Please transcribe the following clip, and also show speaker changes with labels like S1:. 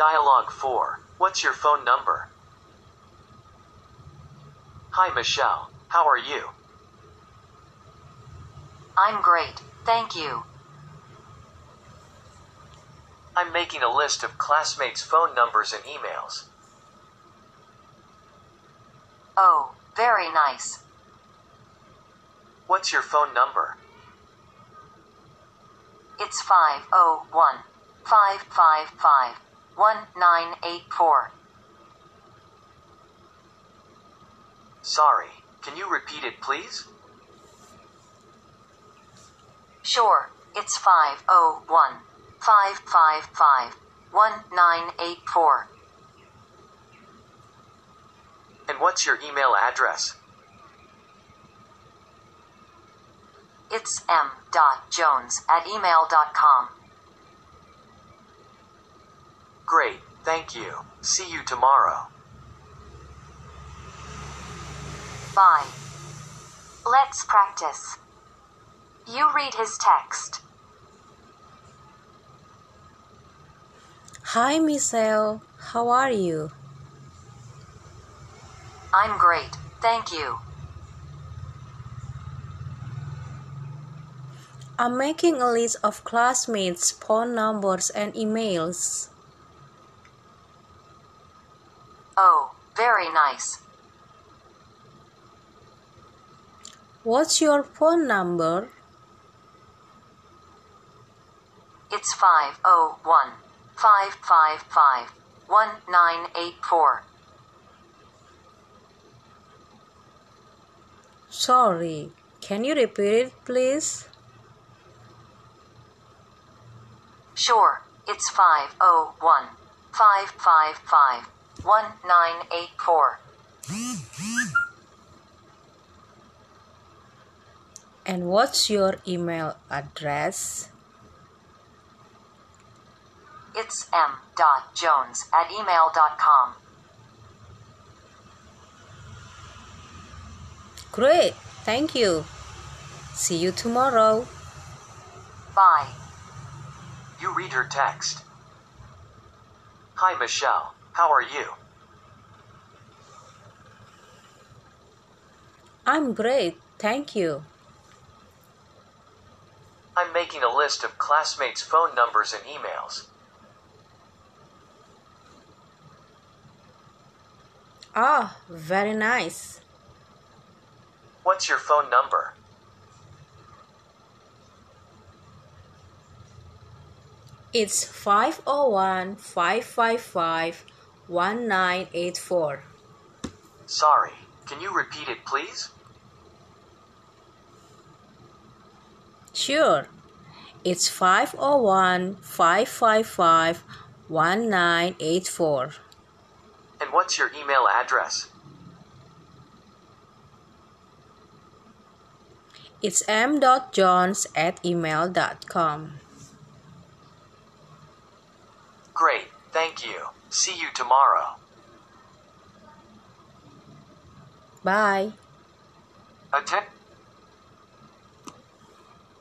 S1: Dialogue 4. What's your phone number? Hi, Michelle. How are you?
S2: I'm great, thank you.
S1: I'm making a list of classmates' phone numbers and emails.
S2: Oh, very nice.
S1: What's your phone number?
S2: It's 501 555 1984.
S1: Sorry, can you repeat it, please?
S2: Sure, it's 501 555 1984.
S1: And what's your email address?
S2: It's m.jones at email.com.
S1: Great, thank you. See you tomorrow.
S2: Bye. Let's practice. You read his text.
S3: Hi, Michelle. How are you?
S2: I'm great, thank you.
S3: I'm making a list of classmates' phone numbers and emails.
S2: Oh, very nice.
S3: What's your phone number?
S2: It's 501 555 1984.
S3: Sorry, can you repeat it, please?
S2: Sure, it's 501 555 1984.
S3: And what's your email address?
S2: It's m.jones at email.com.
S3: Great, thank you. See you tomorrow.
S2: Bye.
S1: You read her text. Hi, Michelle. How are you?
S3: I'm great, thank you.
S1: I'm making a list of classmates' phone numbers and emails.
S3: Ah, very nice.
S1: What's your phone number?
S3: It's 501 555 1984.
S1: Sorry, can you repeat it, please?
S3: Sure. It's 501 555 1984.
S1: And what's your email address?
S3: It's m.jones at email.com.
S1: Great, thank you. See you tomorrow.
S3: Bye.
S1: Atten-